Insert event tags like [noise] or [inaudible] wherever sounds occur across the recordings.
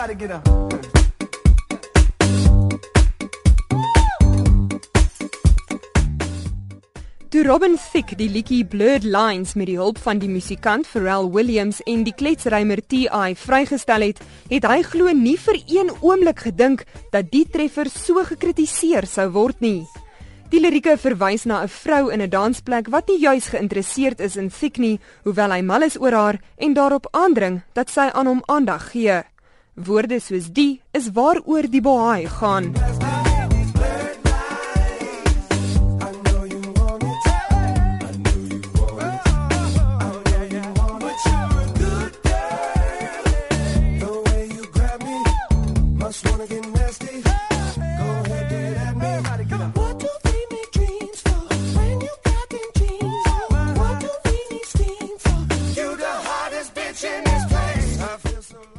Everybody get up. Toe Robin Thicke die liedjie Blurred Lines met die hulp van die musikant Pharrell Williams en die kletsrymer T.I. vrygestel het, het hy glo nie vir een oomblik gedink dat die treffer so gekritiseer sou word nie. Die lirieke verwys na 'n vrou in 'n dansplek wat nie juis geïnteresseerd is in Thicke nie, hoewel hy mal is oor haar en daarop aandring dat sy aan hom aandag gee. Woorde soos die is waaroor die bohaai gaan. Wanna get nasty. Go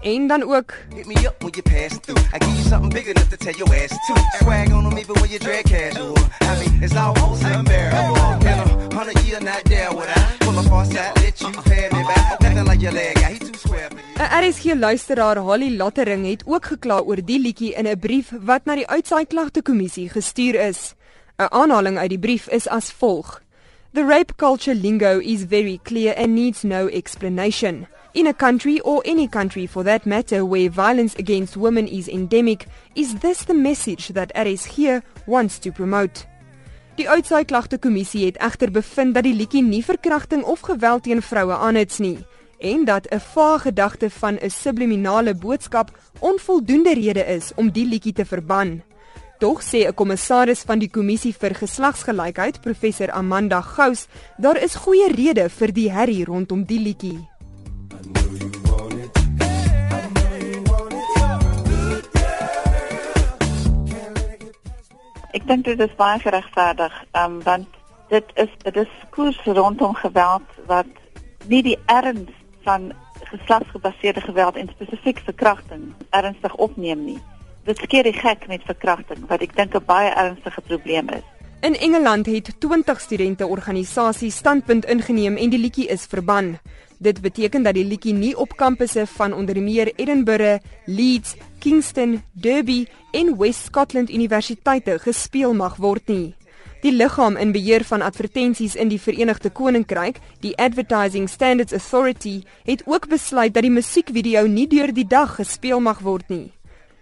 En dan ook Hit me up when you pass through. I give you something big enough to tell your ass to. Swag on them even when you drag casual. I mean, it's almost unbearable. In a hundred year, not there would I pull a far side, let you pay me back. Nothing like your leg. He too square for you. 'n RSG luisteraar, Holly Lattering, het ook gekla oor die liedjie in 'n brief wat na die uitsaai klagtekommissie gestuur is. 'n Aanhaling uit die brief is as volg: The rape culture lingo is very clear and needs no explanation. In a country or any country for that matter where violence against women is endemic, is this the message that RSG wants to promote? Die uitsaai klagtekommissie het egter bevind dat die liedjie nie verkrachting of geweld teen vroue aanhits nie en dat 'n vae gedagte van 'n subliminale boodskap onvoldoende rede is om die liedjie te verban. Tog sê 'n kommissaris van die kommissie vir geslagsgelykheid, professor Amanda Gous, daar is goeie rede vir die herrie rondom die liedjie. Dink dit is baie geregverdig, um, want dit is dit is koers rondom geweld wat nie die erns van geslagsgebaseerde geweld en spesifiek verkrachting ernstig opneem nie. Dit skeer die gek met verkrachting wat ek dink 'n baie ernstige probleem is. In Engeland het 20 studente organisasies standpunt ingeneem en die liedjie is verban. Dit beteken dat die liedjie nie op kampusse van onder meer Edinburgh, Leeds, Kingston, Derby en West Scotland universiteite gespeel mag word nie. Die liggaam in beheer van advertensies in die Verenigde Koninkryk, die Advertising Standards Authority, het ook besluit dat die musiekvideo nie deur die dag gespeel mag word nie.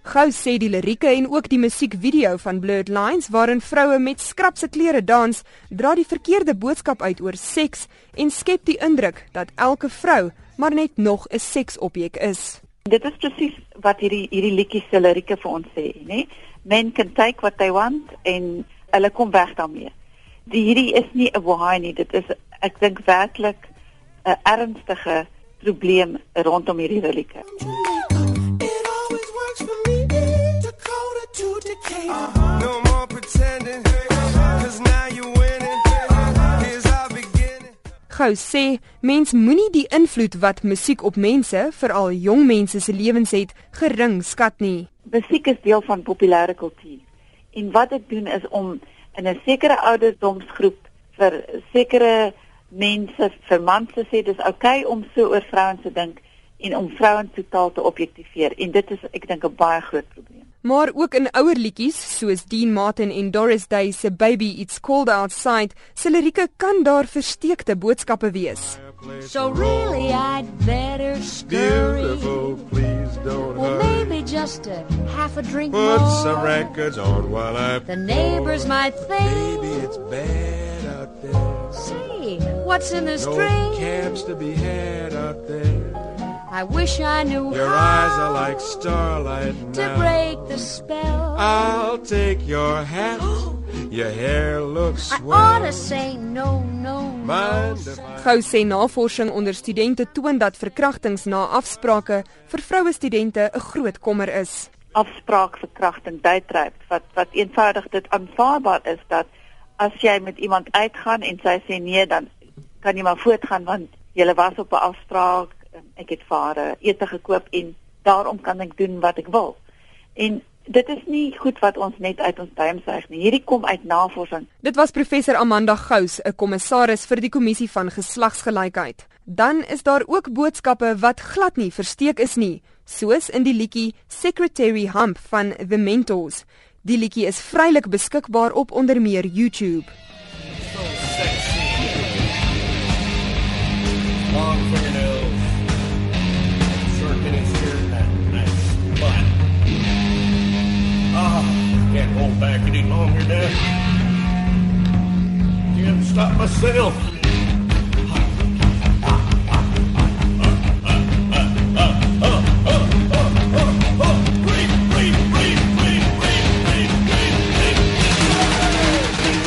Gou sê die lirieke en ook die musiekvideo van Blurred Lines waarin vroue met skrapse klere dans, dra die verkeerde boodskap uit oor seks en skep die indruk dat elke vrou maar net nog 'n seksobjek is. Dit is presies wat hierdie hierdie liedjie se lirieke vir ons sê, nê? Men can take what they want en hulle kom weg daarmee. Die hierdie is nie 'n waai nie, dit is ek dink werklik 'n ernstige probleem rondom hierdie lirieke. It always works for me. Gou sê mens moenie die invloed wat musiek op mense, veral jong mense se lewens het, gering skat nie. Musiek is deel van populêre kultuur. En wat ek doen is om in 'n sekere ouderdomsgroep vir sekere mense, vir mans te sê dis oukei okay om so oor vrouens te dink en om vrouens totaal te objektiveer en dit is ek dink 'n baie groot probleem. Maar ook in ouer liedjies soos Dean Martin en Doris Day se Baby It's Cold Outside, se lirieke kan daar versteekte boodskappe wees. So really I'd better scurry. Beautiful, please don't Well, hurry. maybe just a half a drink Put more. some records on while I The neighbors might think, Baby, it's bad out there. say, what's in this No drink? camps to be had out there. I wish I knew Your how eyes are like starlight to now. break the spell. I'll take your hat. [gasps] Your hair looks I swell. ought to say no, no, I Gou sê navorsing onder studente toon dat verkrachtings na afsprake vir vroue studente 'n groot kommer is. Afspraak verkrachting, date rape wat wat eenvoudig dit aanvaarbaar is dat as jy met iemand uitgaan en sy sê nee dan kan jy maar voortgaan want jy was op 'n afspraak, ek het vir haar eh, ete gekoop en daarom kan ek doen wat ek wil. En dit is nie goed wat ons net uit ons duim suig nie. Hierdie kom uit navorsing. Dit was professor Amanda Gous, 'n kommissaris vir die kommissie van geslagsgelykheid. Dan is daar ook boodskappe wat glad nie versteek is nie, soos in die liedjie Secretary Hump van The Mentors. Die liedjie is vrylik beskikbaar op onder meer YouTube. long fingernails, hold back any longer, Dad. Can't stop myself. Breathe, breathe, breathe, breathe, breathe, breathe, breathe, breathe.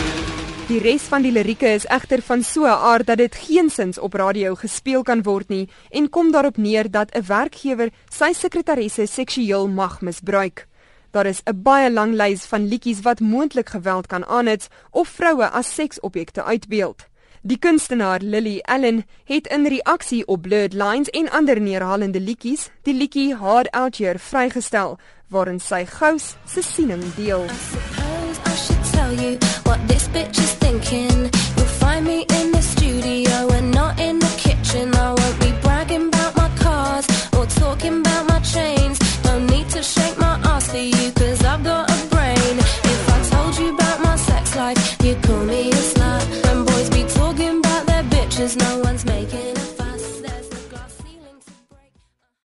Die res van die lirieke is egter van so 'n aard dat dit geensins op radio gespeel kan word nie en kom daarop neer dat 'n werkgewer sy sekretaresse seksueel mag misbruik. Daar is 'n baie lang lys van liedjies wat moontlik geweld kan aanhits of vroue as seksobjekte uitbeeld. Die kunstenaar Lily Allen het in reaksie op Blurred Lines en ander neerhalende liedjies die liedjie Hard Out Here vrygestel waarin sy gous se siening deel. Suppose I should tell you what this bitch is thinking.